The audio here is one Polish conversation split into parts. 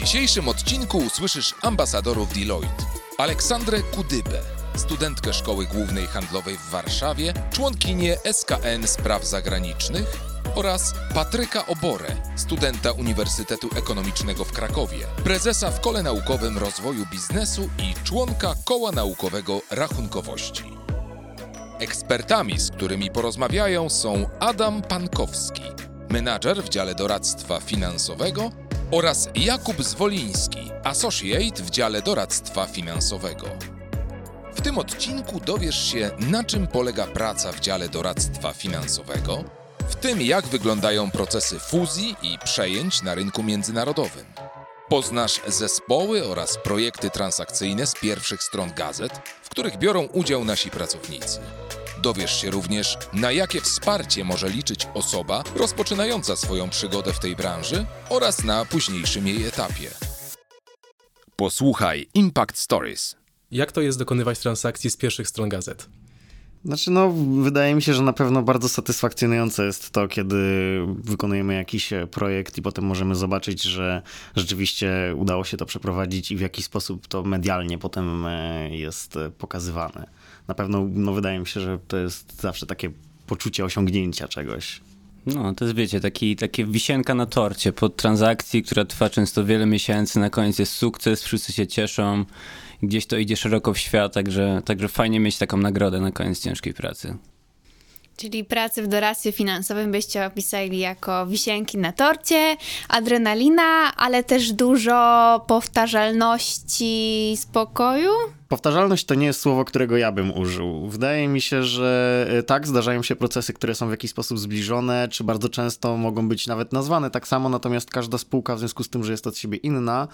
Dzisiejszym odcinku usłyszysz ambasadorów Deloitte. Aleksandrę Kudybę, studentkę Szkoły Głównej Handlowej w Warszawie, członkinię SKN Spraw Zagranicznych oraz Patryka Oborę, studenta Uniwersytetu Ekonomicznego w Krakowie, prezesa w Kole Naukowym Rozwoju Biznesu i członka Koła Naukowego Rachunkowości. Ekspertami, z którymi porozmawiają są Adam Pankowski, menadżer w dziale doradztwa finansowego oraz Jakub Zwoliński, associate w dziale doradztwa finansowego. W tym odcinku dowiesz się, na czym polega praca w dziale doradztwa finansowego, w tym jak wyglądają procesy fuzji i przejęć na rynku międzynarodowym. Poznasz zespoły oraz projekty transakcyjne z pierwszych stron gazet, w których biorą udział nasi pracownicy. Dowiesz się również, na jakie wsparcie może liczyć osoba rozpoczynająca swoją przygodę w tej branży oraz na późniejszym jej etapie. Posłuchaj Impact Stories. Jak to jest dokonywać transakcji z pierwszych stron gazet? Znaczy, no, wydaje mi się, że na pewno bardzo satysfakcjonujące jest to, kiedy wykonujemy jakiś projekt i potem możemy zobaczyć, że rzeczywiście udało się to przeprowadzić i w jaki sposób to medialnie potem e, jest pokazywane. Na pewno, no, wydaje mi się, że to jest zawsze takie poczucie osiągnięcia czegoś. No, to jest, wiecie, taki, takie wisienka na torcie po transakcji, która trwa często wiele miesięcy, na koniec jest sukces, wszyscy się cieszą, gdzieś to idzie szeroko w świat, także, także fajnie mieć taką nagrodę na koniec ciężkiej pracy. Czyli pracy w doradztwie finansowym byście opisali jako wisienki na torcie, adrenalina, ale też dużo powtarzalności, spokoju? Powtarzalność to nie jest słowo, którego ja bym użył. Wydaje mi się, że e, tak, zdarzają się procesy, które są w jakiś sposób zbliżone, czy bardzo często mogą być nawet nazwane tak samo, natomiast każda spółka, w związku z tym, że jest od siebie inna,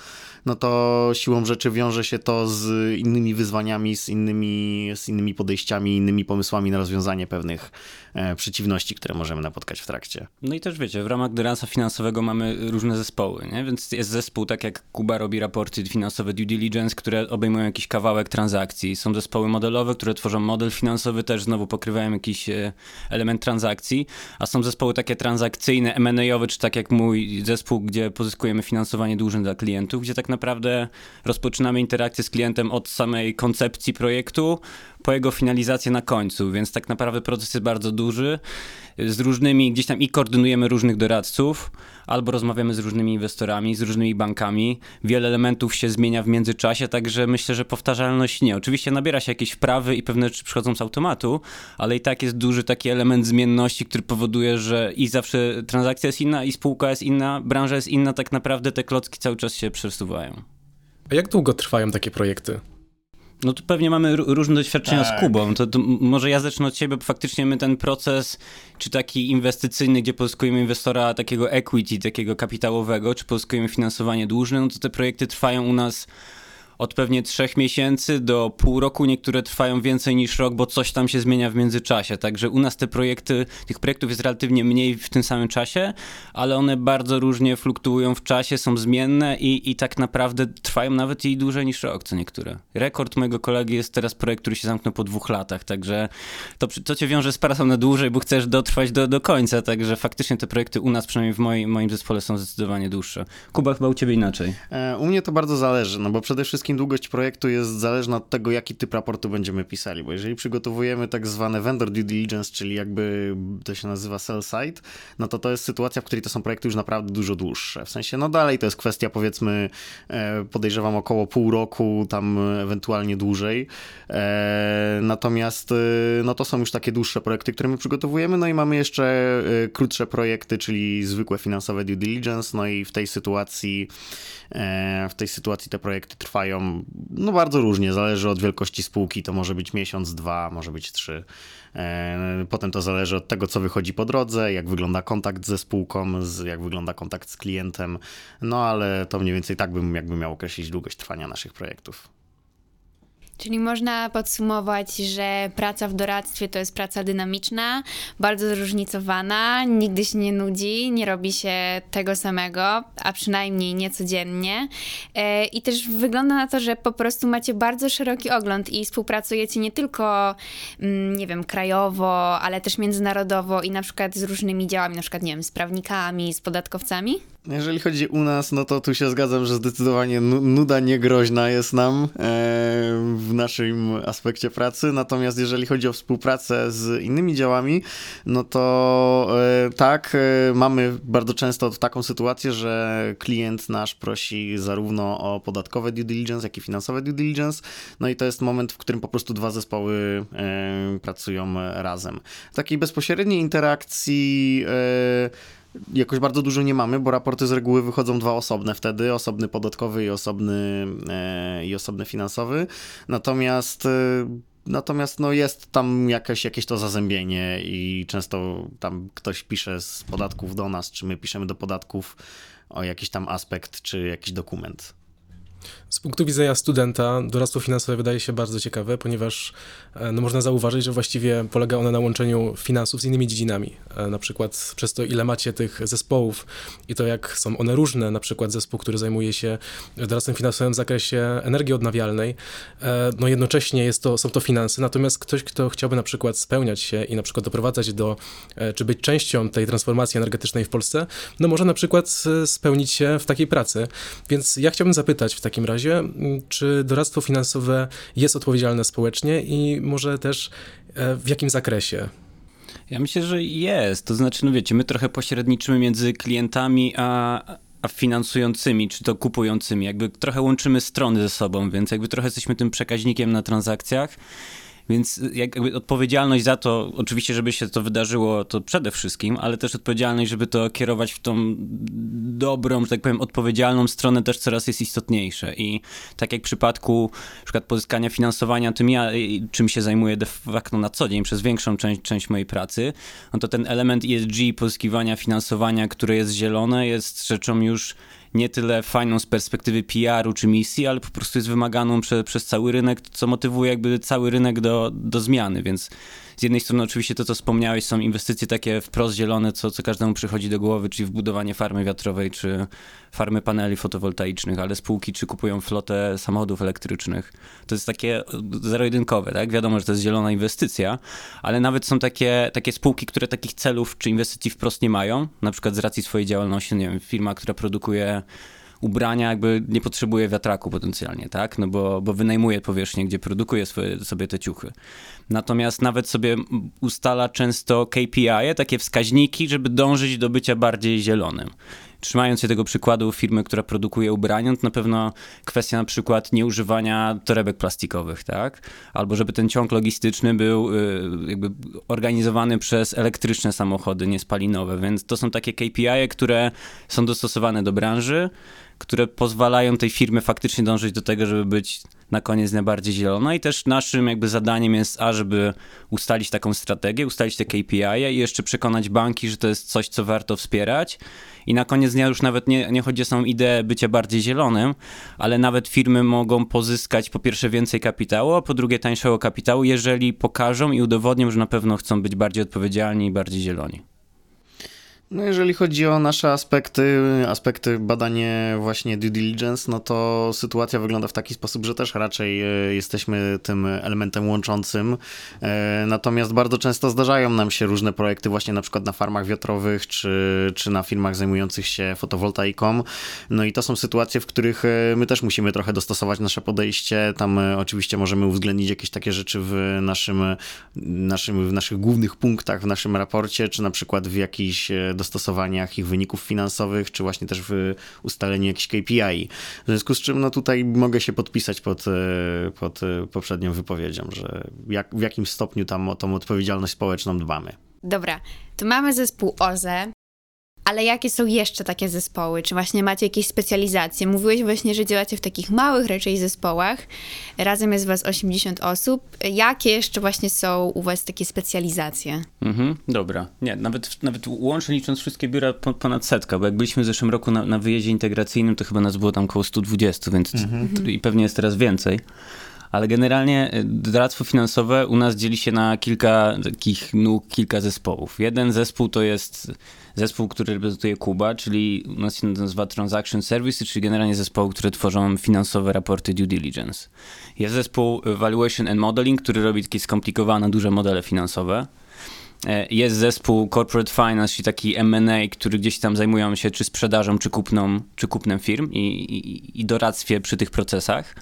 no to siłą rzeczy wiąże się to z innymi wyzwaniami, z innymi, z innymi podejściami, innymi pomysłami na rozwiązanie pewnych e, przeciwności, które możemy napotkać w trakcie. No i też wiecie, w ramach doradztwa finansowego mamy różne zespoły, nie? więc jest zespół, tak jak Kuba robi raporty finansowe due diligence, które obejmują jakiś kawałek transakcji. Są zespoły modelowe, które tworzą model finansowy, też znowu pokrywają jakiś e, element transakcji, a są zespoły takie transakcyjne, M&A-owe, czy tak jak mój zespół, gdzie pozyskujemy finansowanie dłużne dla klientów, gdzie tak naprawdę rozpoczynamy interakcję z klientem od samej koncepcji projektu po jego finalizację na końcu, więc tak naprawdę proces jest bardzo duży. Z różnymi, gdzieś tam i koordynujemy różnych doradców, albo rozmawiamy z różnymi inwestorami, z różnymi bankami. Wiele elementów się zmienia w międzyczasie, także myślę, że powtarzalność nie. Oczywiście nabiera się jakieś wprawy i pewne rzeczy przychodzą z automatu, ale i tak jest duży taki element zmienności, który powoduje, że i zawsze transakcja jest inna, i spółka jest inna, branża jest inna, tak naprawdę te klocki cały czas się przesuwają. A jak długo trwają takie projekty? No to pewnie mamy różne doświadczenia tak. z Kubą. To, to, może ja zacznę od siebie, bo faktycznie my ten proces, czy taki inwestycyjny, gdzie pozyskujemy inwestora takiego equity, takiego kapitałowego, czy pozyskujemy finansowanie dłużne, no to te projekty trwają u nas od pewnie trzech miesięcy do pół roku, niektóre trwają więcej niż rok, bo coś tam się zmienia w międzyczasie. Także u nas te projekty, tych projektów jest relatywnie mniej w tym samym czasie, ale one bardzo różnie fluktuują w czasie, są zmienne i, i tak naprawdę trwają nawet i dłużej niż rok, co niektóre. Rekord mojego kolegi jest teraz projekt, który się zamknął po dwóch latach, także to, to cię wiąże z pracą na dłużej, bo chcesz dotrwać do, do końca, także faktycznie te projekty u nas, przynajmniej w moim, moim zespole są zdecydowanie dłuższe. Kuba, chyba u ciebie inaczej. E, u mnie to bardzo zależy, no bo przede wszystkim wszystkim długość projektu jest zależna od tego, jaki typ raportu będziemy pisali, bo jeżeli przygotowujemy tak zwane vendor due diligence, czyli jakby to się nazywa sell side, no to to jest sytuacja, w której to są projekty już naprawdę dużo dłuższe. W sensie, no dalej to jest kwestia powiedzmy, e, podejrzewam około pół roku, tam ewentualnie dłużej. E, natomiast no to są już takie dłuższe projekty, które my przygotowujemy, no i mamy jeszcze krótsze projekty, czyli zwykłe finansowe due diligence, no i w tej sytuacji w tej sytuacji te projekty trwają no bardzo różnie, zależy od wielkości spółki, to może być miesiąc, dwa, może być trzy. E, potem to zależy od tego, co wychodzi po drodze, jak wygląda kontakt ze spółką, jak wygląda kontakt z klientem, no ale to mniej więcej tak bym jakby miał określić długość trwania naszych projektów. Czyli można podsumować, że praca w doradztwie to jest praca dynamiczna, bardzo zróżnicowana, nigdy się nie nudzi, nie robi się tego samego, a przynajmniej nie codziennie. E, I też wygląda na to, że po prostu macie bardzo szeroki ogląd i współpracujecie nie tylko, mm, nie wiem, krajowo, ale też międzynarodowo i na przykład z różnymi działami, na przykład, nie wiem, z prawnikami, z podatkowcami. Jeżeli chodzi u nas, no to tu się zgadzam, że zdecydowanie nuda niegroźna jest nam e, w naszym aspekcie pracy. Natomiast jeżeli chodzi o współpracę z innymi działami, no to e, tak, e, mamy bardzo często taką sytuację, że klient nasz prosi zarówno o podatkowe due diligence, jak i finansowe due diligence. No i to jest moment, w którym po prostu dwa zespoły pracują razem. Takiej bezpośredniej interakcji jakoś bardzo dużo nie mamy, bo raporty z reguły wychodzą dwa osobne wtedy, osobny podatkowy i osobny, e, i osobny finansowy. Natomiast e, Natomiast no, jest tam jakieś, jakieś to zazębienie i często tam ktoś pisze z podatków do nas, czy my piszemy do podatków o jakiś tam aspekt, czy jakiś dokument. Z punktu widzenia studenta doradztwo finansowe wydaje się bardzo ciekawe, ponieważ e, no, można zauważyć, że właściwie polega one na łączeniu finansów z innymi dziedzinami. E, na przykład przez to, ile macie tych zespołów i to, jak są one różne, na przykład zespół, który zajmuje się doradztwem finansowym w zakresie energii odnawialnej, e, no jednocześnie jest to, są to finanse, natomiast ktoś, kto chciałby na przykład spełniać się i na przykład doprowadzać do, czy być częścią tej transformacji energetycznej w Polsce, no może na przykład spełnić się w takiej pracy. Więc ja chciałbym zapytać w takim razie, razie, czy doradztwo finansowe jest odpowiedzialne społecznie i może też e, w jakim zakresie? Ja myślę, że jest. To znaczy, no wiecie, my trochę pośredniczymy między klientami a, a finansującymi, czy to kupującymi. Jakby trochę łączymy strony ze sobą, więc jakby trochę jesteśmy tym przekaźnikiem na transakcjach. Więc jakby odpowiedzialność za to, oczywiście, żeby się to wydarzyło, to przede wszystkim, ale też odpowiedzialność, żeby to kierować w tą dobrą, że tak powiem, odpowiedzialną stronę też coraz jest istotniejsze. I tak jak w przypadku na przykład pozyskania finansowania, tym ja, czym się zajmuję de facto na co dzień przez większą część, część mojej pracy, no to ten element ESG, pozyskiwania finansowania, które jest zielone, jest rzeczą już nie tyle fajną z perspektywy PR-u czy misji, ale po prostu jest wymaganą prze, przez cały rynek, co motywuje jakby cały rynek do, do zmiany, więc z jednej strony oczywiście to, co wspomniałeś, są inwestycje takie wprost zielone, co, co każdemu przychodzi do głowy, czyli wbudowanie farmy wiatrowej, czy farmy paneli fotowoltaicznych, ale spółki czy kupują flotę samochodów elektrycznych. To jest takie zero-jedynkowe, tak? Wiadomo, że to jest zielona inwestycja, ale nawet są takie, takie spółki, które takich celów czy inwestycji wprost nie mają, na przykład z racji swojej działalności, nie wiem, firma, która produkuje ubrania jakby nie potrzebuje wiatraku potencjalnie, tak? No bo, bo wynajmuje powierzchnię, gdzie produkuje swoje, sobie te ciuchy. Natomiast nawet sobie ustala często KPI, takie wskaźniki, żeby dążyć do bycia bardziej zielonym trzymając się tego przykładu firmy, która produkuje ubrania, to na pewno kwestia na przykład nieużywania torebek plastikowych, tak? Albo żeby ten ciąg logistyczny był y, jakby organizowany przez elektryczne samochody, niespalinowe, więc to są takie KPI, które są dostosowane do branży, które pozwalają tej firmie faktycznie dążyć do tego, żeby być na koniec najbardziej zielona i też naszym jakby zadaniem jest, a żeby ustalić taką strategię, ustalić te KPI i jeszcze przekonać banki, że to jest coś, co warto wspierać i na koniec dnia już nawet nie, nie chodzi o samą ideę bycia bardziej zielonym, ale nawet firmy mogą pozyskać po pierwsze więcej kapitału, a po drugie tańszego kapitału, jeżeli pokażą i udowodnią, że na pewno chcą być bardziej odpowiedzialni i bardziej zieloni. No jeżeli chodzi o nasze aspekty, aspekty badanie właśnie due diligence, no to sytuacja wygląda w taki sposób, że też raczej e, jesteśmy tym elementem łączącym. E, natomiast bardzo często zdarzają nam się różne projekty właśnie na przykład na farmach wiatrowych, czy, czy na firmach zajmujących się fotowoltaiką. No i to są sytuacje, w których e, my też musimy trochę dostosować nasze podejście. Tam oczywiście możemy uwzględnić jakieś takie rzeczy w naszym, naszym, w naszych głównych punktach, w naszym raporcie, czy na przykład w jakichś dostosowaniach ich wyników finansowych, czy właśnie też w ustaleniu jakichś KPI. W związku z czym no tutaj mogę się podpisać pod, e, pod e, poprzednią wypowiedzią, że jak, w jakim stopniu tam o tą odpowiedzialność społeczną dbamy. Dobra, to mamy zespół OZE, ale jakie są jeszcze takie zespoły? Czy właśnie macie jakieś specjalizacje? Mówiłeś właśnie, że działacie w takich małych raczej zespołach. Razem jest was 80 osób. Jakie jeszcze właśnie są u was takie specjalizacje? Mhm, dobra. Nie, nawet, nawet łącznie licząc wszystkie biura ponad setka, bo jak byliśmy w zeszłym roku na, na wyjeździe integracyjnym, to chyba nas było tam około 120, więc mhm. i pewnie jest teraz więcej ale generalnie y, doradztwo finansowe u nas dzieli się na kilka takich nóg, kilka zespołów. Jeden zespół to jest zespół, który reprezentuje Kuba, czyli u nas się nazywa Transaction Services, czyli generalnie zespoły, które tworzą finansowe raporty due diligence. Jest zespół Valuation and Modeling, który robi takie skomplikowane, duże modele finansowe. E, jest zespół Corporate Finance, czyli taki M&A, który gdzieś tam zajmują się czy sprzedażą, czy kupną, czy kupnem firm i, i, i doradztwie przy tych procesach.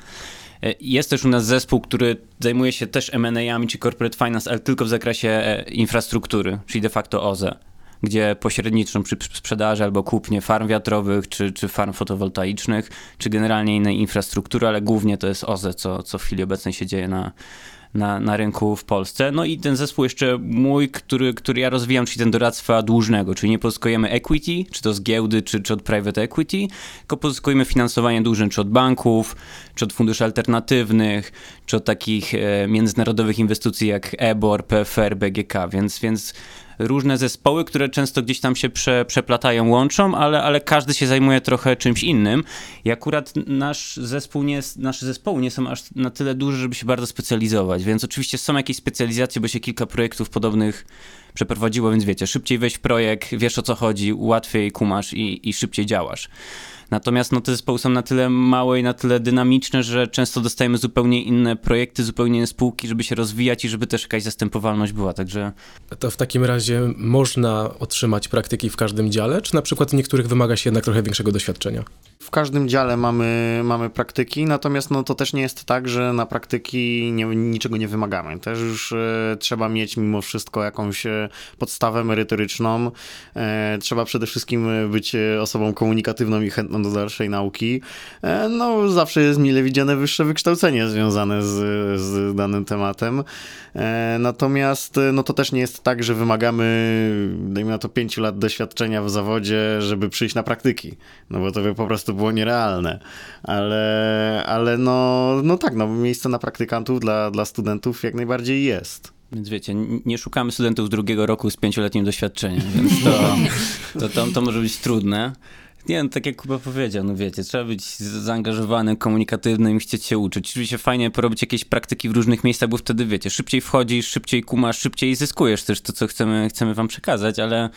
E, jest też u nas zespół, który zajmuje się też M&A-ami czy corporate finance, ale tylko w zakresie e, infrastruktury, czyli de facto OZE, gdzie pośredniczą przy sprzedaży albo kupnie farm wiatrowych, czy, czy farm fotowoltaicznych, czy generalnie innej infrastruktury, ale głównie to jest OZE, co, co w chwili obecnej się dzieje na, na, na rynku w Polsce. No i ten zespół jeszcze mój, który, który ja rozwijam, czyli ten doradztwa dłużnego, czyli nie pozyskujemy equity, czy to z giełdy, czy, czy od private equity, tylko pozyskujemy finansowanie dłużne, czy od banków, czy od funduszy alternatywnych, czy od takich e, międzynarodowych inwestycji jak EBOR, PFR, BGK, więc, więc różne zespoły, które często gdzieś tam się prze, przeplatają, łączą, ale, ale każdy się zajmuje trochę czymś innym. I akurat nasz zespół nie jest, nasze zespoły nie są aż na tyle duże, żeby się bardzo specjalizować, więc oczywiście są jakieś specjalizacje, bo się kilka projektów podobnych przeprowadziło, więc wiecie, szybciej wejść w projekt, wiesz o co chodzi, łatwiej kumasz i, i szybciej działasz. Natomiast no, te zespoły są na tyle małe i na tyle dynamiczne, że często dostajemy zupełnie inne projekty, zupełnie inne spółki, żeby się rozwijać i żeby też jakaś zastępowalność była, także... To w takim razie można otrzymać praktyki w każdym dziale, czy na przykład w niektórych wymaga się jednak trochę większego doświadczenia? W każdym dziale mamy, mamy praktyki, natomiast no, to też nie jest tak, że na praktyki nie, niczego nie wymagamy. Też już e, trzeba mieć mimo wszystko jakąś e, podstawę merytoryczną. E, trzeba przede wszystkim być osobą komunikatywną i chętną do dalszej nauki. E, no, zawsze jest mile widziane wyższe wykształcenie związane z, z danym tematem. E, natomiast no, to też nie jest tak, że wymagamy, dajmy na to, pięciu lat doświadczenia w zawodzie, żeby przyjść na praktyki. No bo to by po prostu było nierealne. Ale, ale no, no tak, no, miejsce na praktykantów dla, dla studentów jak najbardziej jest. Więc wiecie, nie szukamy studentów drugiego roku z pięcioletnim doświadczeniem, więc to, to, to, to może być trudne. Nie, no, tak jak Kuba powiedział, no wiecie, trzeba być zaangażowanym, komunikatywnym i chcieć się uczyć. Oczywiście fajnie porobić jakieś praktyki w różnych miejscach, bo wtedy wiecie, szybciej wchodzisz, szybciej kumasz, szybciej zyskujesz też to, co chcemy, chcemy wam przekazać, ale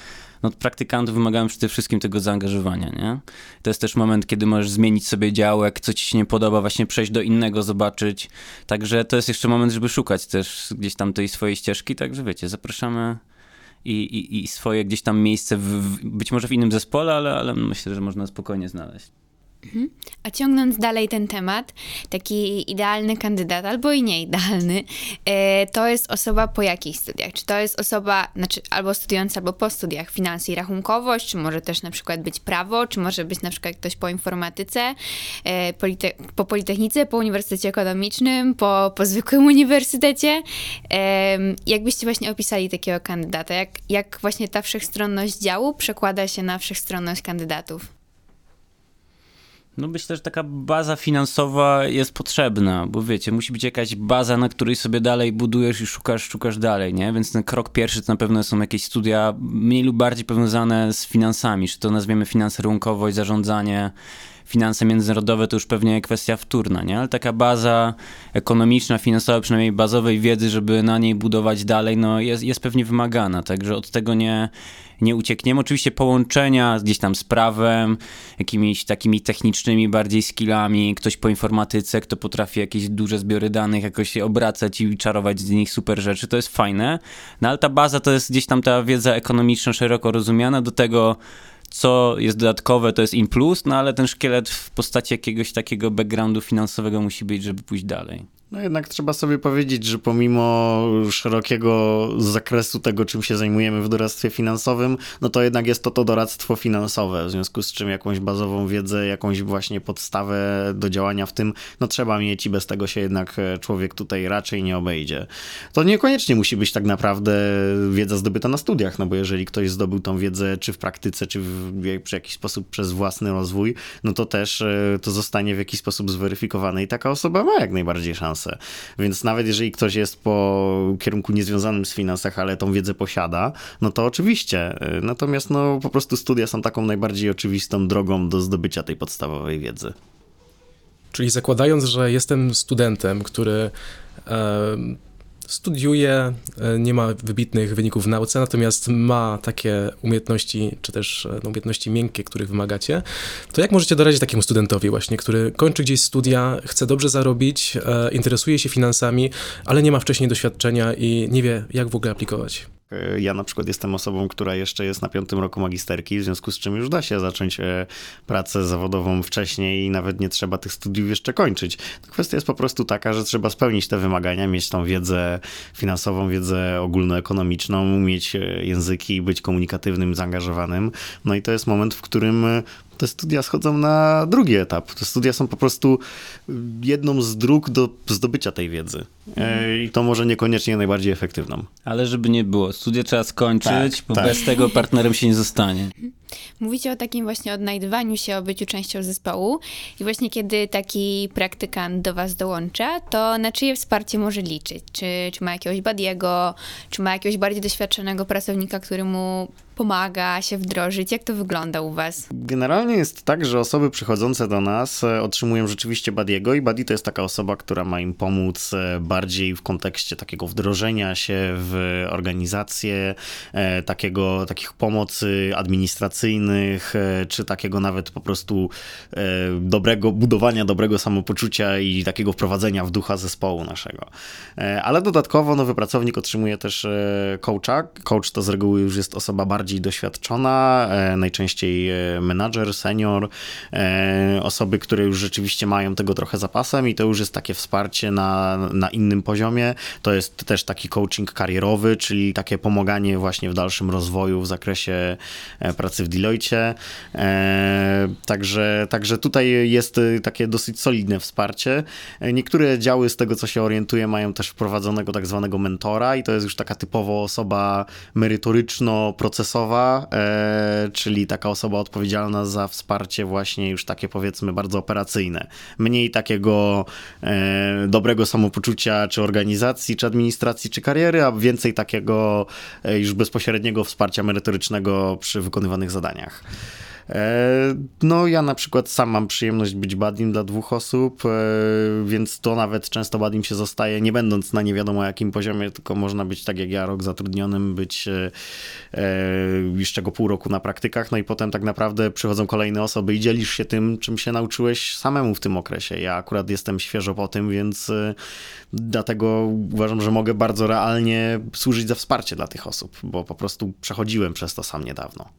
no, od praktykantów wymagają przede wszystkim tego zaangażowania, nie? To jest też moment, kiedy możesz zmienić sobie działek, co ci się nie podoba, właśnie przejść do innego, zobaczyć. Także to jest jeszcze moment, żeby szukać też gdzieś tam tej swojej ścieżki, także wiecie, zapraszamy i, i, i swoje gdzieś tam miejsce, w, być może w innym zespole, ale, ale myślę, że można spokojnie znaleźć. Mhm. A ciągnąc dalej ten temat, taki idealny kandydat, albo i nieidealny, e, to jest osoba po jakich studiach? Czy to jest osoba, znaczy albo studiująca, albo po studiach finanse i rachunkowość, czy może też na przykład być prawo, czy może być na przykład ktoś po informatyce, e, polite po Politechnice, po Uniwersytecie Ekonomicznym, po, po zwykłym uniwersytecie. Jakbyście właśnie opisali takiego kandydata? Jak, jak właśnie ta wszechstronność działu przekłada się na wszechstronność kandydatów? No myślę, że taka baza finansowa jest potrzebna, bo wiecie, musi być jakaś baza, na której sobie dalej budujesz i szukasz, szukasz dalej, nie? Więc ten krok pierwszy to na pewno są jakieś studia mniej lub bardziej powiązane z finansami, czy to nazwiemy finanse rynkowość, zarządzanie, finanse międzynarodowe to już pewnie kwestia wtórna, nie? Ale taka baza ekonomiczna, finansowa, przynajmniej bazowej wiedzy, żeby na niej budować dalej, no jest, jest pewnie wymagana, także od tego nie, nie uciekniemy. Oczywiście połączenia gdzieś tam z prawem, jakimiś takimi technicznymi bardziej skillami, ktoś po informatyce, kto potrafi jakieś duże zbiory danych jakoś obracać i czarować z nich super rzeczy, to jest fajne. No ale ta baza to jest gdzieś tam ta wiedza ekonomiczna szeroko rozumiana, do tego co jest dodatkowe, to jest in plus, no ale ten szkielet w postaci jakiegoś takiego backgroundu finansowego musi być, żeby pójść dalej. No jednak trzeba sobie powiedzieć, że pomimo szerokiego zakresu tego, czym się zajmujemy w doradztwie finansowym, no to jednak jest to to doradztwo finansowe, w związku z czym jakąś bazową wiedzę, jakąś właśnie podstawę do działania w tym, no trzeba mieć i bez tego się jednak e, człowiek tutaj raczej nie obejdzie. To niekoniecznie musi być tak naprawdę wiedza zdobyta na studiach, no bo jeżeli ktoś zdobył tą wiedzę czy w praktyce, czy w, w jakiś sposób przez własny rozwój, no to też e, to zostanie w jakiś sposób zweryfikowane i taka osoba ma jak najbardziej szansę finanse. Więc nawet jeżeli ktoś jest po kierunku niezwiązanym z finansach, ale tą wiedzę posiada, no to oczywiście. Natomiast no po prostu studia są taką najbardziej oczywistą drogą do zdobycia tej podstawowej wiedzy. Czyli zakładając, że jestem studentem, który studiuje, e, nie ma wybitnych wyników w nauce, natomiast ma takie umiejętności, czy też e, no, umiejętności miękkie, których wymagacie, to jak możecie doradzić takiemu studentowi właśnie, który kończy gdzieś studia, chce dobrze zarobić, e, interesuje się finansami, ale nie ma wcześniej doświadczenia i nie wie, jak w ogóle aplikować? E, ja na przykład jestem osobą, która jeszcze jest na piątym roku magisterki, w związku z czym już da się zacząć e, pracę zawodową wcześniej i nawet nie trzeba tych studiów jeszcze kończyć. Kwestia jest po prostu taka, że trzeba spełnić te wymagania, mieć tą wiedzę finansową, wiedzę ogólnoekonomiczną, umieć e, języki, być komunikatywnym, zaangażowanym. No i to jest moment, w którym te studia schodzą na drugi etap. Te studia są po prostu jedną z dróg do zdobycia tej wiedzy. Mhm. I to może niekoniecznie najbardziej efektywną. Ale żeby nie było, studia trzeba skończyć, tak, bo tak. bez tego partnerem się nie zostanie. Mówicie o takim właśnie odnajdywaniu się, o byciu częścią zespołu i właśnie kiedy taki praktykant do was dołącza, to na czyje wsparcie może liczyć? Czy, czy ma jakiegoś badiego, czy ma jakiegoś bardziej doświadczonego pracownika, który mu pomaga się wdrożyć? Jak to wygląda u Was? Generalnie jest tak, że osoby przychodzące do nas e, otrzymują rzeczywiście Badiego i Buddy to jest taka osoba, która ma im pomóc e, bardziej w kontekście takiego wdrożenia się w organizację, e, takiego, takich pomocy administracyjnych, czy takiego nawet po prostu dobrego, budowania dobrego samopoczucia i takiego wprowadzenia w ducha zespołu naszego. Ale dodatkowo nowy pracownik otrzymuje też coacha. Coach to z reguły już jest osoba bardziej bardziej doświadczona, e, najczęściej e, menadżer, senior, e, osoby, które już rzeczywiście mają tego trochę zapasem i to już jest takie wsparcie na, na innym poziomie. To jest też taki coaching karierowy, czyli takie pomaganie właśnie w dalszym rozwoju w zakresie pracy w Deloitte. Także, także tutaj jest takie dosyć solidne wsparcie. Niektóre działy, z tego co się orientuję, mają też wprowadzonego tak zwanego mentora i to jest już taka typowo osoba merytoryczno-procesowa, e, czyli taka osoba odpowiedzialna za wsparcie właśnie już takie powiedzmy bardzo operacyjne. Mniej takiego e, dobrego samopoczucia czy organizacji, czy administracji, czy kariery, a więcej takiego e, już bezpośredniego wsparcia merytorycznego przy wykonywanych zadaniach. E, no ja na przykład sam mam przyjemność być badim dla dwóch osób, e, więc to nawet często badim się zostaje, nie będąc na nie wiadomo jakim poziomie, tylko można być tak jak ja, rok zatrudnionym, być e, jeszcze go pół roku na praktykach, no i potem tak naprawdę przychodzą kolejne osoby i dzielisz się tym, czym się nauczyłeś samemu w tym okresie. Ja akurat jestem świeżo po tym, więc dlatego uważam, że mogę bardzo realnie służyć za wsparcie dla tych osób, bo po prostu przechodziłem przez to sam niedawno.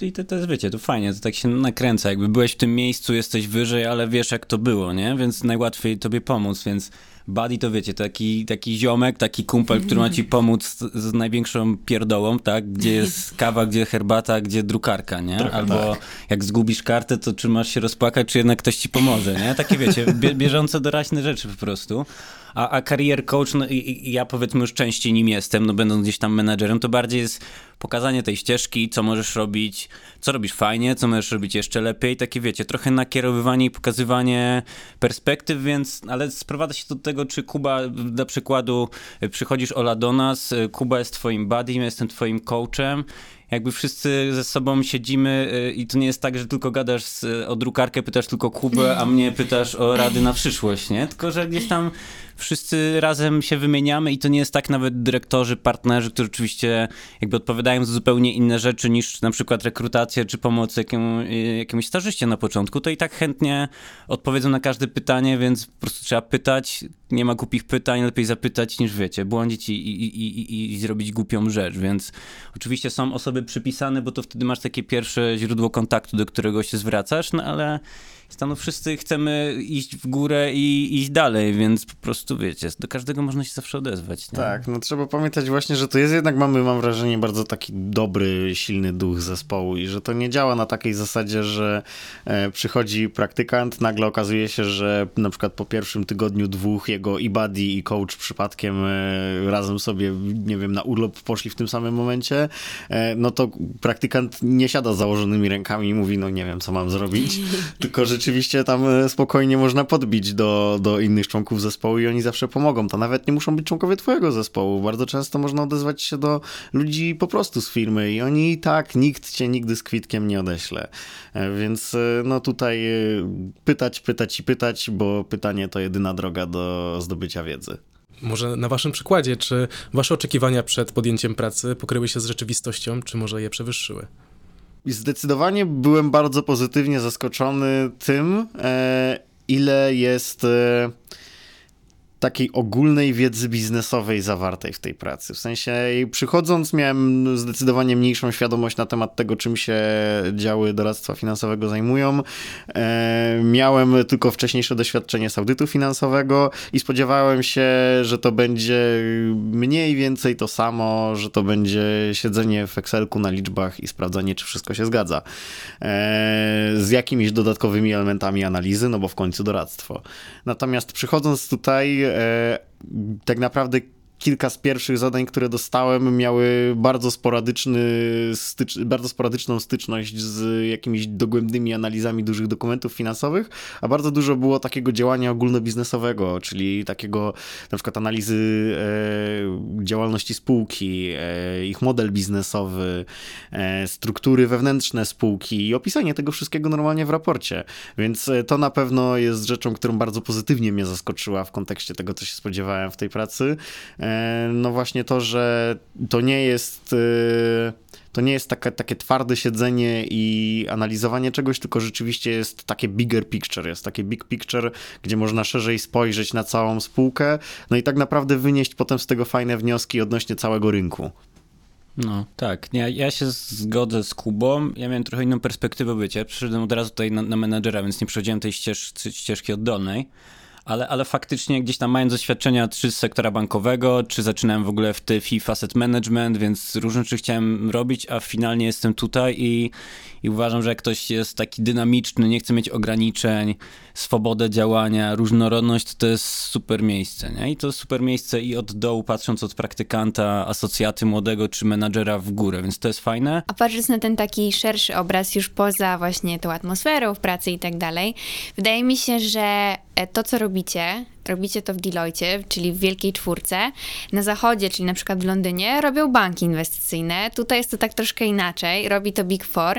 I to, to jest, wiecie, to fajnie, to tak się nakręca, jakby byłeś w tym miejscu, jesteś wyżej, ale wiesz jak to było, nie? Więc najłatwiej tobie pomóc, więc buddy to wiecie, taki, taki ziomek, taki kumpel, który ma ci pomóc z, z największą pierdołą, tak? Gdzie jest kawa, gdzie herbata, gdzie drukarka, nie? Trochę Albo tak. jak zgubisz kartę, to czy masz się rozpłakać, czy jednak ktoś ci pomoże, nie? Takie wiecie, bieżące doraźne rzeczy po prostu. A, a career coach, no i, i ja powiedzmy już częściej nim jestem, no będąc gdzieś tam menadżerem, to bardziej jest pokazanie tej ścieżki, co możesz robić, co robisz fajnie, co możesz robić jeszcze lepiej, takie wiecie, trochę nakierowywanie i pokazywanie perspektyw, więc, ale sprowadza się do tego, czy Kuba, dla przykładu, przychodzisz Ola do nas, Kuba jest twoim buddy, ja jestem twoim coachem, jakby wszyscy ze sobą siedzimy y, i to nie jest tak, że tylko gadasz o drukarkę, pytasz tylko Kubę, a mnie pytasz o rady na przyszłość, nie? Tylko, że gdzieś tam wszyscy razem się wymieniamy i to nie jest tak nawet dyrektorzy, partnerzy, którzy oczywiście jakby odpowiadają za zupełnie inne rzeczy niż na przykład rekrutacja czy pomoc jakiemu, jakiemuś stażyście na początku, to i tak chętnie odpowiedzą na każde pytanie, więc po prostu trzeba pytać, nie ma głupich pytań, lepiej zapytać niż wiecie, błądzić i, i, i, i zrobić głupią rzecz, więc oczywiście są osoby przypisane, bo to wtedy masz takie pierwsze źródło kontaktu, do którego się zwracasz, no ale stanu wszyscy chcemy iść w górę i iść dalej, więc po prostu wiecie, do każdego można się zawsze odezwać. Nie? Tak, no trzeba pamiętać właśnie, że to jest jednak, mamy, mam wrażenie, bardzo taki dobry, silny duch zespołu i że to nie działa na takiej zasadzie, że e, przychodzi praktykant, nagle okazuje się, że na przykład po pierwszym tygodniu, dwóch jego i buddy i coach przypadkiem e, razem sobie, nie wiem, na urlop poszli w tym samym momencie, e, no to praktykant nie siada z założonymi rękami i mówi, no nie wiem, co mam zrobić, tylko że rzeczywiście tam e, spokojnie można podbić do, do innych członków zespołu i oni zawsze pomogą. To nawet nie muszą być członkowie twojego zespołu. Bardzo często można odezwać się do ludzi po prostu z firmy i oni i tak, nikt cię nigdy z kwitkiem nie odeśle. E, więc e, no tutaj pytać, pytać i pytać, bo pytanie to jedyna droga do zdobycia wiedzy. Może na waszym przykładzie, czy wasze oczekiwania przed podjęciem pracy pokryły się z rzeczywistością, czy może je przewyższyły? I zdecydowanie byłem bardzo pozytywnie zaskoczony tym, e, ile jest e, takiej ogólnej wiedzy biznesowej zawartej w tej pracy. W sensie przychodząc miałem zdecydowanie mniejszą świadomość na temat tego, czym się działy doradztwa finansowego zajmują. E, miałem tylko wcześniejsze doświadczenie z audytu finansowego i spodziewałem się, że to będzie mniej więcej to samo, że to będzie siedzenie w Excelku na liczbach i sprawdzanie, czy wszystko się zgadza. E, z jakimiś dodatkowymi elementami analizy, no bo w końcu doradztwo. Natomiast przychodząc tutaj tak naprawdę kilka z pierwszych zadań, które dostałem, miały bardzo sporadyczny stycz, bardzo sporadyczną styczność z jakimiś dogłębnymi analizami dużych dokumentów finansowych, a bardzo dużo było takiego działania ogólnobiznesowego, czyli takiego na przykład analizy e, działalności spółki, e, ich model biznesowy, e, struktury wewnętrzne spółki i opisanie tego wszystkiego normalnie w raporcie. Więc e, to na pewno jest rzeczą, którą bardzo pozytywnie mnie zaskoczyła w kontekście tego, co się spodziewałem w tej pracy. E, no właśnie to, że to nie jest e, to nie jest takie, takie twarde siedzenie i analizowanie czegoś, tylko rzeczywiście jest takie bigger picture, jest takie big picture, gdzie można szerzej spojrzeć na całą spółkę, no i tak naprawdę wynieść potem z tego fajne wnioski odnośnie całego rynku. No, tak. Ja, ja się zgodzę z Kubą. Ja miałem trochę inną perspektywę bycia. Przyszedłem od razu tutaj na, na menadżera, więc nie przechodziłem tej ścież, ścieżki oddolnej ale, ale faktycznie gdzieś tam mając doświadczenia czy z sektora bankowego, czy zaczynałem w ogóle w TFI Asset Management, więc różne rzeczy chciałem robić, a finalnie jestem tutaj i, i uważam, że jak ktoś jest taki dynamiczny, nie chce mieć ograniczeń, swobodę działania, różnorodność, to jest super miejsce, nie? I to jest super miejsce i od dołu, patrząc od praktykanta, asocjaty młodego czy menadżera w górę, więc to jest fajne. A patrząc na ten taki szerszy obraz już poza właśnie tą atmosferą w pracy i tak dalej, wydaje mi się, że to, co robicie, robicie to w Deloitte, czyli w Wielkiej Czwórce. Na zachodzie, czyli na przykład w Londynie, robią banki inwestycyjne. Tutaj jest to tak troszkę inaczej, robi to Big Four.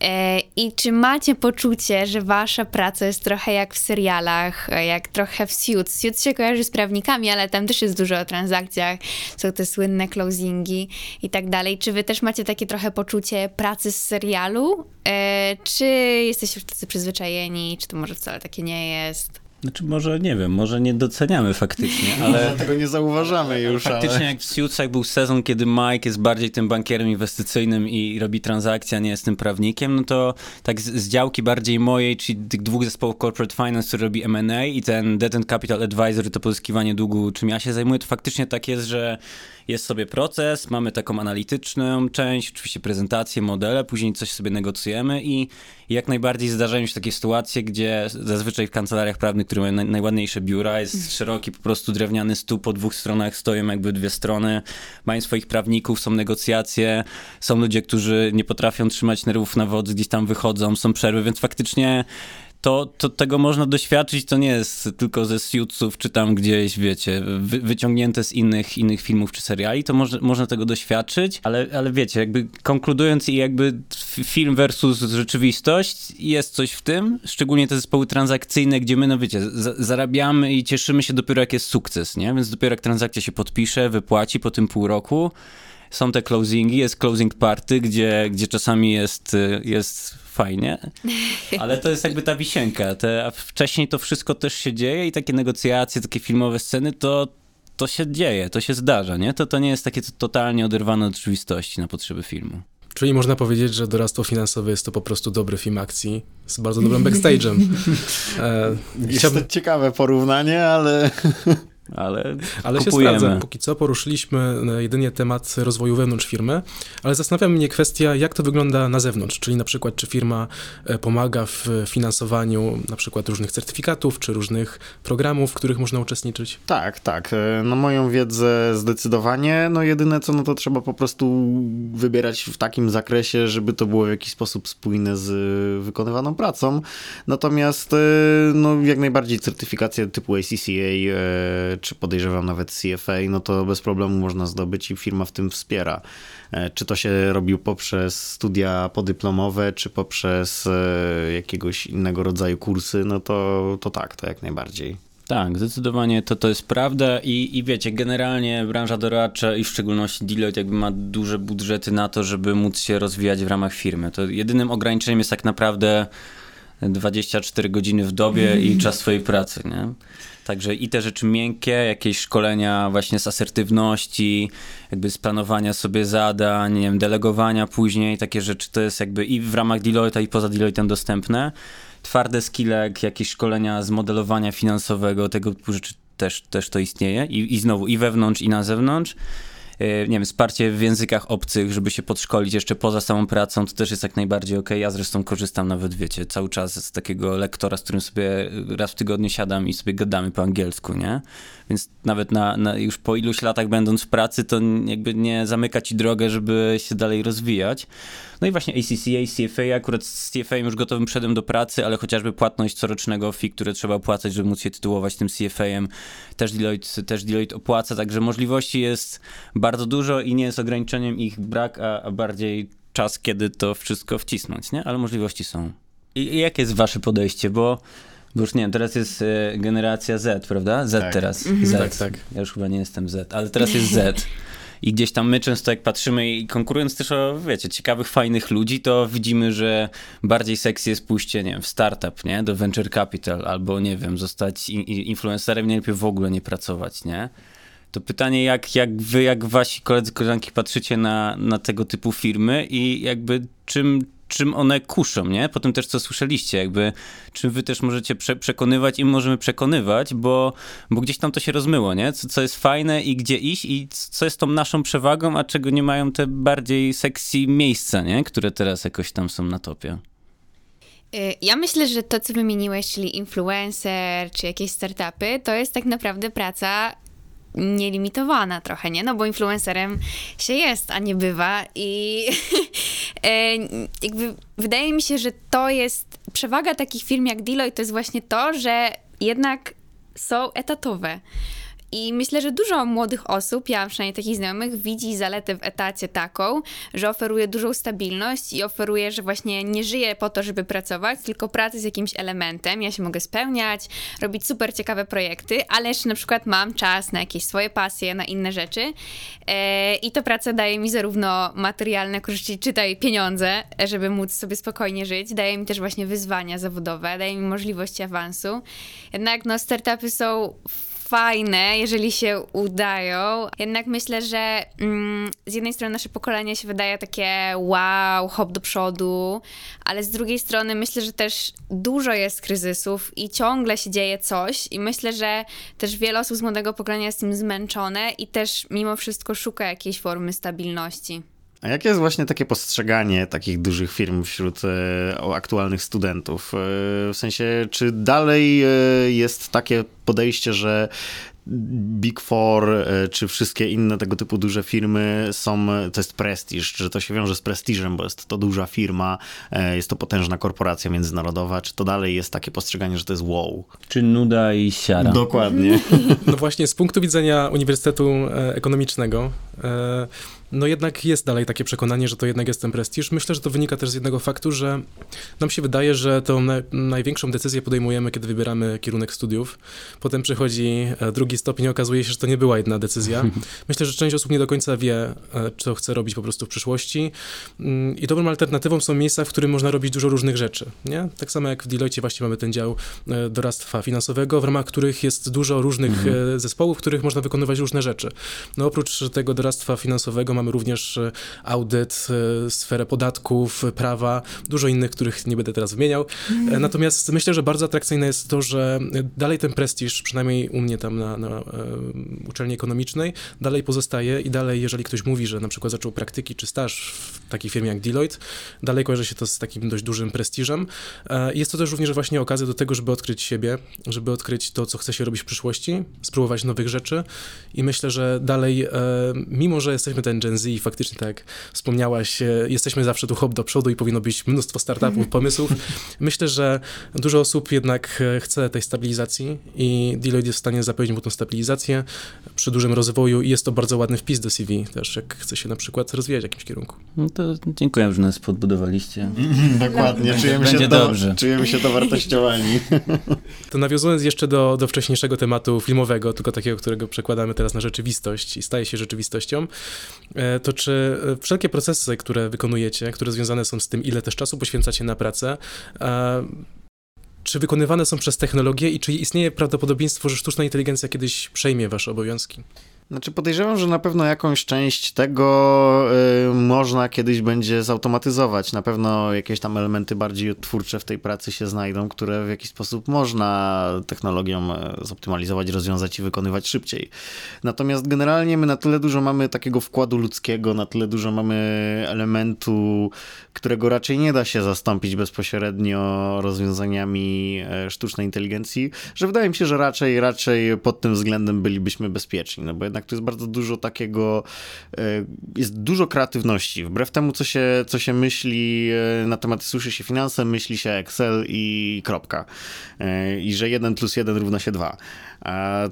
E, I czy macie poczucie, że wasza praca jest trochę jak w serialach, e, jak trochę w Suits? Suits się kojarzy z prawnikami, ale tam też jest dużo o transakcjach, są te słynne closingi i tak dalej. Czy wy też macie takie trochę poczucie pracy z serialu? E, czy jesteście już tacy przyzwyczajeni, czy to może wcale takie nie jest? Znaczy może, nie wiem, może nie doceniamy faktycznie, ale... tego nie zauważamy już, Faktycznie ale... jak w Suitsach był sezon, kiedy Mike jest bardziej tym bankierem inwestycyjnym i robi transakcje, a nie jest tym prawnikiem, no to tak z, z działki bardziej mojej, czyli tych dwóch zespołów Corporate Finance, który robi M&A i ten Debt and Capital Advisory, to pozyskiwanie długu, czym ja się zajmuję, to faktycznie tak jest, że jest sobie proces, mamy taką analityczną część, oczywiście prezentację, modele, później coś sobie negocjujemy i jak najbardziej zdarzają się takie sytuacje, gdzie zazwyczaj w kancelariach prawnych, które mają naj, najładniejsze biura, jest szeroki po prostu drewniany stół, po dwóch stronach stoją jakby dwie strony, mają swoich prawników, są negocjacje, są ludzie, którzy nie potrafią trzymać nerwów na wodzy, gdzieś tam wychodzą, są przerwy, więc faktycznie to, to tego można doświadczyć, to nie jest tylko ze Suitsów, czy tam gdzieś, wiecie, wy, wyciągnięte z innych, innych filmów czy seriali, to może, można tego doświadczyć, ale, ale wiecie, jakby konkludując i jakby film versus rzeczywistość, jest coś w tym, szczególnie te zespoły transakcyjne, gdzie my, no wiecie, zarabiamy i cieszymy się dopiero jak jest sukces, nie? Więc dopiero jak transakcja się podpisze, wypłaci po tym pół roku, są te closingi, jest closing party, gdzie, gdzie czasami jest, jest fajnie, ale to jest jakby ta wisienka. Te, a wcześniej to wszystko też się dzieje i takie negocjacje, takie filmowe sceny, to, to się dzieje, to się zdarza, nie? To, to nie jest takie totalnie oderwane od rzeczywistości na potrzeby filmu. Czyli można powiedzieć, że Doradztwo Finansowe jest to po prostu dobry film akcji z bardzo dobrym backstage'em. e, chciałbym... Jest to ciekawe porównanie, ale... ale, ale się sprawdza. Póki co poruszyliśmy e, jedynie temat rozwoju wewnątrz firmy, ale zastanawia mnie kwestia, jak to wygląda na zewnątrz, czyli na przykład, czy firma e, pomaga w finansowaniu na przykład różnych certyfikatów, czy różnych programów, w których można uczestniczyć? Tak, tak. E, na moją wiedzę zdecydowanie. No jedyne co, no to trzeba po prostu wybierać w takim zakresie, żeby to było w jakiś sposób spójne z wykonywaną pracą. Natomiast no jak najbardziej certyfikacje typu ACCA czy podejrzewam nawet CFA, no to bez problemu można zdobyć i firma w tym wspiera. E, czy to się robił poprzez studia podyplomowe, czy poprzez e, jakiegoś innego rodzaju kursy, no to, to tak, to jak najbardziej. Tak, zdecydowanie to, to jest prawda i, i wiecie, generalnie branża doradcza i w szczególności Deloitte jakby ma duże budżety na to, żeby móc się rozwijać w ramach firmy. To jedynym ograniczeniem jest tak naprawdę 24 godziny w dobie i czas swojej pracy, nie? Także i te rzeczy miękkie, jakieś szkolenia właśnie z asertywności, jakby z planowania sobie zadań, nie wiem, delegowania później, takie rzeczy to jest jakby i w ramach Deloitte'a i poza Deloitte'em dostępne. Twarde skille, jakieś szkolenia z modelowania finansowego, tego typu rzeczy też, też to istnieje I, i znowu i wewnątrz i na zewnątrz. E, nie wiem, wsparcie w językach obcych, żeby się podszkolić jeszcze poza samą pracą, to też jest jak najbardziej ok. Ja zresztą korzystam nawet, wiecie, cały czas z takiego lektora, z którym sobie raz w tygodniu siadam i sobie gadamy po angielsku, nie? Więc nawet na, na już po iluś latach będąc w pracy, to jakby nie zamyka ci drogę, żeby się dalej rozwijać. No i właśnie ACCA, CFA, akurat z CFA już gotowym przedem do pracy, ale chociażby płatność corocznego fee, które trzeba opłacać, żeby móc się tytułować tym CFA-em, też Deloitte, też Deloitte opłaca, także możliwości jest bardzo dużo i nie jest ograniczeniem ich brak, a, a bardziej czas, kiedy to wszystko wcisnąć, nie? Ale możliwości są. I, i jakie jest wasze podejście, bo bo już nie wiem, teraz jest e, generacja Z, prawda? Z tak. teraz. Mhm. Z. Tak, tak. Ja już chyba nie jestem Z, ale teraz jest Z. I gdzieś tam my często jak patrzymy i konkurując też o, wiecie, ciekawych, fajnych ludzi, to widzimy, że bardziej seksy jest pójście, nie wiem, w startup, nie? Do venture capital, albo nie wiem, zostać influencerem, nie lepiej w ogóle nie pracować, nie? To pytanie, jak, jak wy, jak wasi koledzy, koleżanki patrzycie na, na tego typu firmy i jakby czym, czym one kuszą, nie? Po tym też, co słyszeliście, jakby, czym wy też możecie prze przekonywać i możemy przekonywać, bo, bo gdzieś tam to się rozmyło, nie? Co, co jest fajne i gdzie iść i co jest tą naszą przewagą, a czego nie mają te bardziej sexy miejsca, nie? Które teraz jakoś tam są na topie. Y, ja myślę, że to, co wymieniłeś, czyli influencer czy jakieś startupy, to jest tak naprawdę praca nielimitowana trochę, nie? No bo influencerem się jest, a nie bywa i e, jakby wydaje mi się, że to jest przewaga takich firm jak Deloitte to jest właśnie to, że jednak są etatowe. I myślę, że dużo młodych osób, ja przynajmniej takich znajomych, widzi zaletę w etacie taką, że oferuje dużą stabilność i oferuje, że właśnie nie żyje po to, żeby pracować, tylko pracy z jakimś elementem. Ja się mogę spełniać, robić super ciekawe projekty, ale jeszcze na przykład mam czas na jakieś swoje pasje, na inne rzeczy. E, I to praca daje mi zarówno materialne korzyści, czytaj pieniądze, żeby móc sobie spokojnie żyć, daje mi też właśnie wyzwania zawodowe, daje mi możliwości awansu. Jednak no, startupy są fajne, jeżeli się udają. Jednak myślę, że mm, z jednej strony nasze pokolenie się wydaje takie wow, hop do przodu, ale z drugiej strony myślę, że też dużo jest kryzysów i ciągle się dzieje coś i myślę, że też wiele osób z młodego pokolenia jest tym zmęczone i też mimo wszystko szuka jakiejś formy stabilności. A jakie jest właśnie takie postrzeganie takich dużych firm wśród e, aktualnych studentów? E, w sensie, czy dalej e, jest takie podejście, że Big Four, e, czy wszystkie inne tego typu duże firmy są, to jest prestiż, że to się wiąże z prestiżem, bo jest to duża firma, e, jest to potężna korporacja międzynarodowa, czy to dalej jest takie postrzeganie, że to jest wow? Czy nuda i siara. Dokładnie. No właśnie, z punktu widzenia Uniwersytetu e, Ekonomicznego, no jednak jest dalej takie przekonanie, że to jednak jest ten prestiż. Myślę, że to wynika też z jednego faktu, że nam się wydaje, że tą na, największą decyzję podejmujemy, kiedy wybieramy kierunek studiów. Potem przychodzi e, drugi stopień i okazuje się, że to nie była jedna decyzja. Myślę, że część osób nie do końca wie, e, co chce robić po prostu w przyszłości. Mm, I dobrą alternatywą są miejsca, w którym można robić dużo różnych rzeczy. Nie? Tak samo jak w Deloitte właśnie mamy ten dział e, doradztwa finansowego, w ramach których jest dużo różnych mhm. zespołów, w których można wykonywać różne rzeczy. No oprócz tego doradztwa finansowego mamy również e, audyt, e, sferę podatków, prawa, dużo innych, których nie będę teraz wymieniał. Mm. Natomiast myślę, że bardzo atrakcyjne jest to, że dalej ten prestiż, przynajmniej u mnie tam na, na uczelni ekonomicznej, dalej pozostaje i dalej, jeżeli ktoś mówi, że na przykład zaczął praktyki czy staż w takiej firmie jak Deloitte, dalej kojarzy się to z takim dość dużym prestiżem. Jest to też również właśnie okazja do tego, żeby odkryć siebie, żeby odkryć to, co chce się robić w przyszłości, spróbować nowych rzeczy i myślę, że dalej, mimo że jesteśmy ten Gen Z i faktycznie tak jak wspomniałaś, e, jesteśmy zawsze tu hop do przodu i powinno być mnóstwo startupów, pomysłów. Myślę, że dużo osób jednak e, chce tej stabilizacji i Deloitte jest w stanie zapewnić mu tą stabilizację przy dużym rozwoju i jest to bardzo ładny wpis do CV też, jak chce się na przykład rozwijać w jakimś kierunku. No to dziękuję, że nas podbudowaliście. Dokładnie, czujemy Będzie się, dobrze. czujemy się dowartościowani. To nawiązując jeszcze do, do wcześniejszego tematu filmowego, tylko takiego, którego przekładamy teraz na rzeczywistość i staje się rzeczywistością, to czy e, wszelkie procesy, które wykonujecie, które związane są z tym, ile też czasu poświęcacie na pracę, e, czy wykonywane są przez technologię i czy istnieje prawdopodobieństwo, że sztuczna inteligencja kiedyś przejmie wasze obowiązki? Znaczy podejrzewam, że na pewno jakąś część tego y, można kiedyś będzie zautomatyzować. Na pewno jakieś tam elementy bardziej twórcze w tej pracy się znajdą, które w jakiś sposób można technologią e, zoptymalizować, rozwiązać i wykonywać szybciej. Natomiast generalnie my na tyle dużo mamy takiego wkładu ludzkiego, na tyle dużo mamy elementu, którego raczej nie da się zastąpić bezpośrednio rozwiązaniami e, sztucznej inteligencji, że wydaje mi się, że raczej, raczej pod tym względem bylibyśmy bezpieczni. No bo jednak jednak tu jest bardzo dużo takiego, e, jest dużo kreatywności. Wbrew temu, co się, co się myśli e, na temat, słyszy się finanse, myśli się Excel i kropka. E, I że 1 plus 1 równa się 2.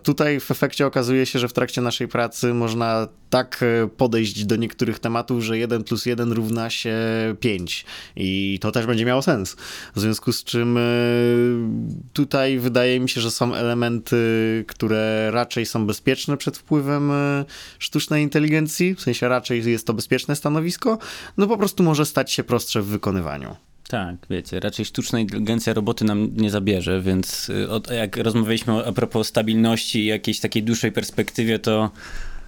Tutaj w efekcie okazuje się, że w trakcie naszej pracy można tak podejść do niektórych tematów, że 1 plus 1 równa się 5 i to też będzie miało sens. W związku z czym tutaj wydaje mi się, że są elementy, które raczej są bezpieczne przed wpływem wpływem e, sztucznej inteligencji, w sensie raczej jest to bezpieczne stanowisko, no po prostu może stać się prostsze w wykonywaniu. Tak, wiecie, raczej sztuczna inteligencja roboty nam nie zabierze, więc y, jak rozmawialiśmy a propos stabilności i jakiejś takiej dłuższej perspektywie, to,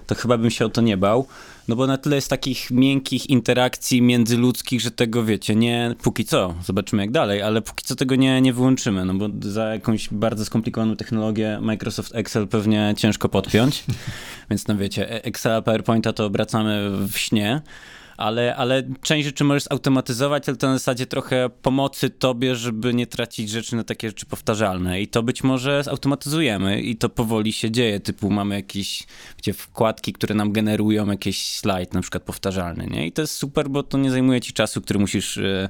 to chyba bym się o to nie bał. No bo na tyle jest takich miękkich interakcji międzyludzkich, że tego wiecie, nie póki co, zobaczymy jak dalej, ale póki co tego nie, nie wyłączymy, no bo za jakąś bardzo skomplikowaną technologię Microsoft Excel pewnie ciężko podpiąć, więc no wiecie, e- Excela, PowerPointa to obracamy w śnie, ale, ale część rzeczy możesz automatyzować, ale to na zasadzie trochę pomocy tobie, żeby nie tracić rzeczy na takie rzeczy powtarzalne. I to być może zautomatyzujemy i to powoli się dzieje, typu mamy jakieś wiecie, wkładki, które nam generują jakiś slajd, na przykład powtarzalny, nie? I to jest super, bo to nie zajmuje ci czasu, który musisz e,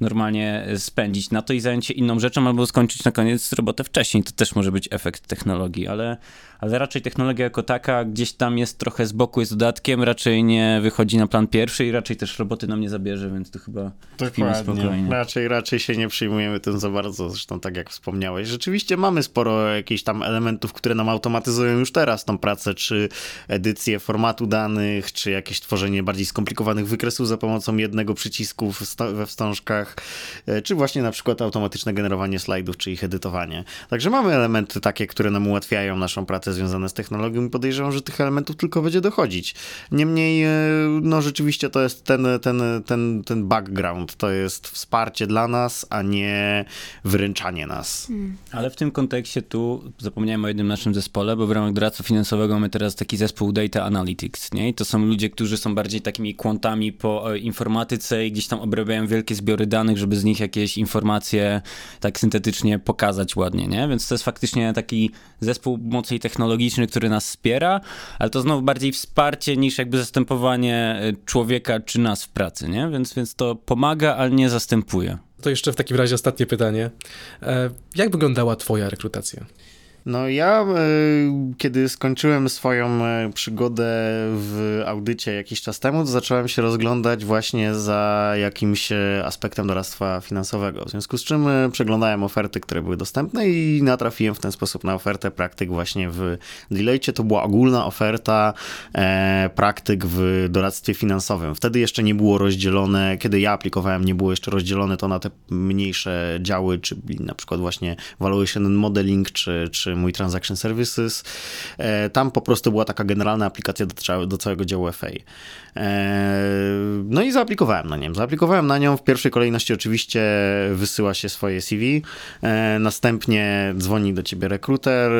normalnie spędzić na to i zająć się inną rzeczą, albo skończyć na koniec robotę wcześniej. To też może być efekt technologii, ale ale raczej technologia jako taka gdzieś tam jest trochę z boku, jest dodatkiem, raczej nie wychodzi na plan pierwszy i raczej też roboty nam nie zabierze, więc to chyba Dokładnie. spokojnie. Raczej, raczej się nie przyjmujemy tym za bardzo, zresztą tak jak wspomniałeś. Rzeczywiście mamy sporo jakichś tam elementów, które nam automatyzują już teraz tą pracę, czy edycję formatu danych, czy jakieś tworzenie bardziej skomplikowanych wykresów za pomocą jednego przycisku we wstążkach, e, czy właśnie na przykład automatyczne generowanie slajdów, czy ich edytowanie. Także mamy elementy takie, które nam ułatwiają naszą pracę związane z technologią i podejrzewam, że tych elementów tylko będzie dochodzić. Niemniej, e, no rzeczywiście to jest ten, ten, ten, ten background, to jest wsparcie dla nas, a nie wyręczanie nas. Ale w tym kontekście tu zapomniałem o jednym naszym zespole, bo w ramach doradztwa finansowego mamy teraz taki zespół Data Analytics, nie? I to są ludzie, którzy są bardziej takimi kwantami po e, informatyce i gdzieś tam obrabiają wielkie zbiory danych, żeby z nich jakieś informacje tak syntetycznie pokazać ładnie, nie? Więc to jest faktycznie taki zespół mocniej technologiczny, który nas wspiera, ale to znowu bardziej wsparcie niż jakby zastępowanie e, człowieka czy nas w pracy, nie? Więc, więc to pomaga, ale nie zastępuje. To jeszcze w takim razie ostatnie pytanie. E, Jak wyglądała twoja rekrutacja? No ja, e, kiedy skończyłem swoją e, przygodę w audycie jakiś czas temu, zacząłem się rozglądać właśnie za jakimś e, aspektem doradztwa finansowego. W związku z czym przeglądałem oferty, które były dostępne i natrafiłem w ten sposób na ofertę praktyk właśnie w Deloitte. To była ogólna oferta praktyk w doradztwie finansowym. Wtedy jeszcze nie było rozdzielone, kiedy ja aplikowałem, nie było jeszcze rozdzielone to na te mniejsze działy, czyli na przykład właśnie Valuation Modeling, czy, czy mój Transaction Services. E, tam po prostu była taka generalna aplikacja do, do całego działu FA. E, no i zaaplikowałem na nią. Zaaplikowałem na nią. W pierwszej kolejności oczywiście wysyła się swoje CV. E, następnie dzwoni do ciebie rekruter,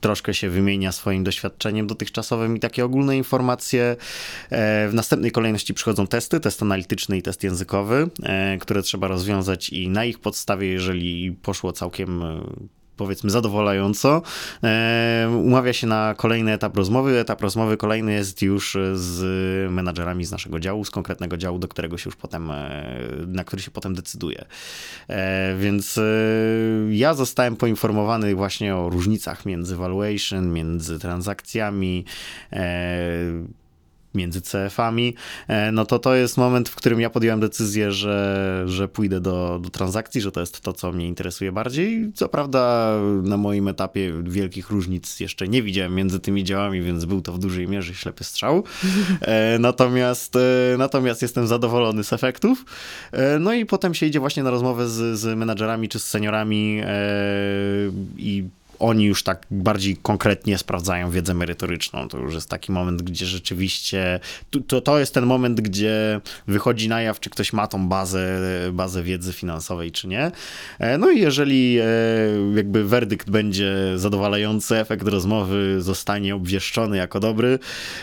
troszkę się wymienia swoim doświadczeniem dotychczasowym i takie ogólne informacje. W następnej kolejności przychodzą testy, test analityczny i test językowy, które trzeba rozwiązać i na ich podstawie, jeżeli poszło całkiem powiedzmy zadowalająco, e, umawia się na kolejny etap rozmowy. Etap rozmowy kolejny jest już z menadżerami z naszego działu, z konkretnego działu, do którego się już potem, e, na który się potem decyduje. E, więc ja zostałem poinformowany właśnie o różnicach między valuation, między transakcjami, między CF-ami, e, no to to jest moment, w którym ja podjąłem decyzję, że, że pójdę do, do transakcji, że to jest to, co mnie interesuje bardziej. Co prawda na moim etapie wielkich różnic jeszcze nie widziałem między tymi działami, więc był to w dużej mierze ślepy strzał. E, Natomiast, e, natomiast jestem zadowolony z efektów. No i potem się idzie właśnie na rozmowę z, z menadżerami czy z seniorami i oni już tak bardziej konkretnie sprawdzają wiedzę merytoryczną. To już jest taki moment, gdzie rzeczywiście to, to jest ten moment, gdzie wychodzi na jaw, czy ktoś ma tą bazę, bazę wiedzy finansowej, czy nie. E, No i jeżeli e, jakby werdykt będzie zadowalający, efekt rozmowy zostanie obwieszczony jako dobry,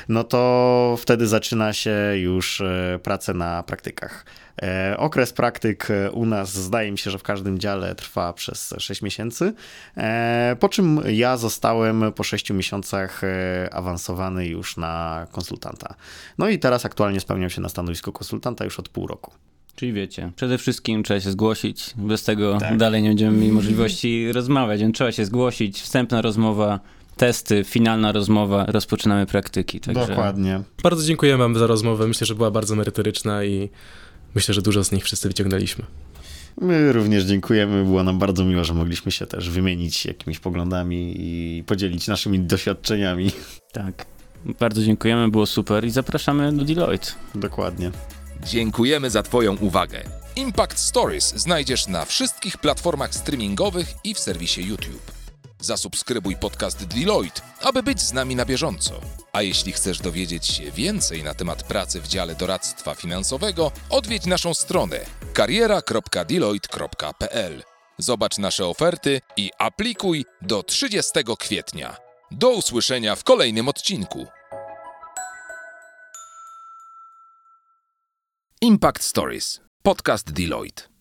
no to wtedy zaczyna się już e, praca na praktykach. E, Okres praktyk e, u nas zdaje mi się, że w każdym dziale trwa przez 6 miesięcy, e, po czym ja zostałem po 6 miesiącach awansowany już na konsultanta. No i teraz aktualnie spełniam się na stanowisku konsultanta już od pół roku. Czyli wiecie, przede wszystkim trzeba się zgłosić, bez tego Tak. dalej nie będziemy mieli możliwości rozmawiać, więc trzeba się zgłosić, wstępna rozmowa, testy, finalna rozmowa, rozpoczynamy praktyki. Także Dokładnie. Bardzo dziękujemy wam za rozmowę. Myślę, że była bardzo merytoryczna i myślę, że dużo z nich wszyscy wyciągnęliśmy. My również dziękujemy. Było nam bardzo miło, że mogliśmy się też wymienić jakimiś poglądami i podzielić naszymi doświadczeniami. Tak. Bardzo dziękujemy, było super i zapraszamy do Deloitte. Dokładnie. Dziękujemy za Twoją uwagę. Impact Stories znajdziesz na wszystkich platformach streamingowych i w serwisie YouTube. Zasubskrybuj podcast Deloitte, aby być z nami na bieżąco. A jeśli chcesz dowiedzieć się więcej na temat pracy w dziale doradztwa finansowego, odwiedź naszą stronę kariera.deloitte.pl. Zobacz nasze oferty i aplikuj do 30 kwietnia. Do usłyszenia w kolejnym odcinku. Impact Stories. Podcast Deloitte.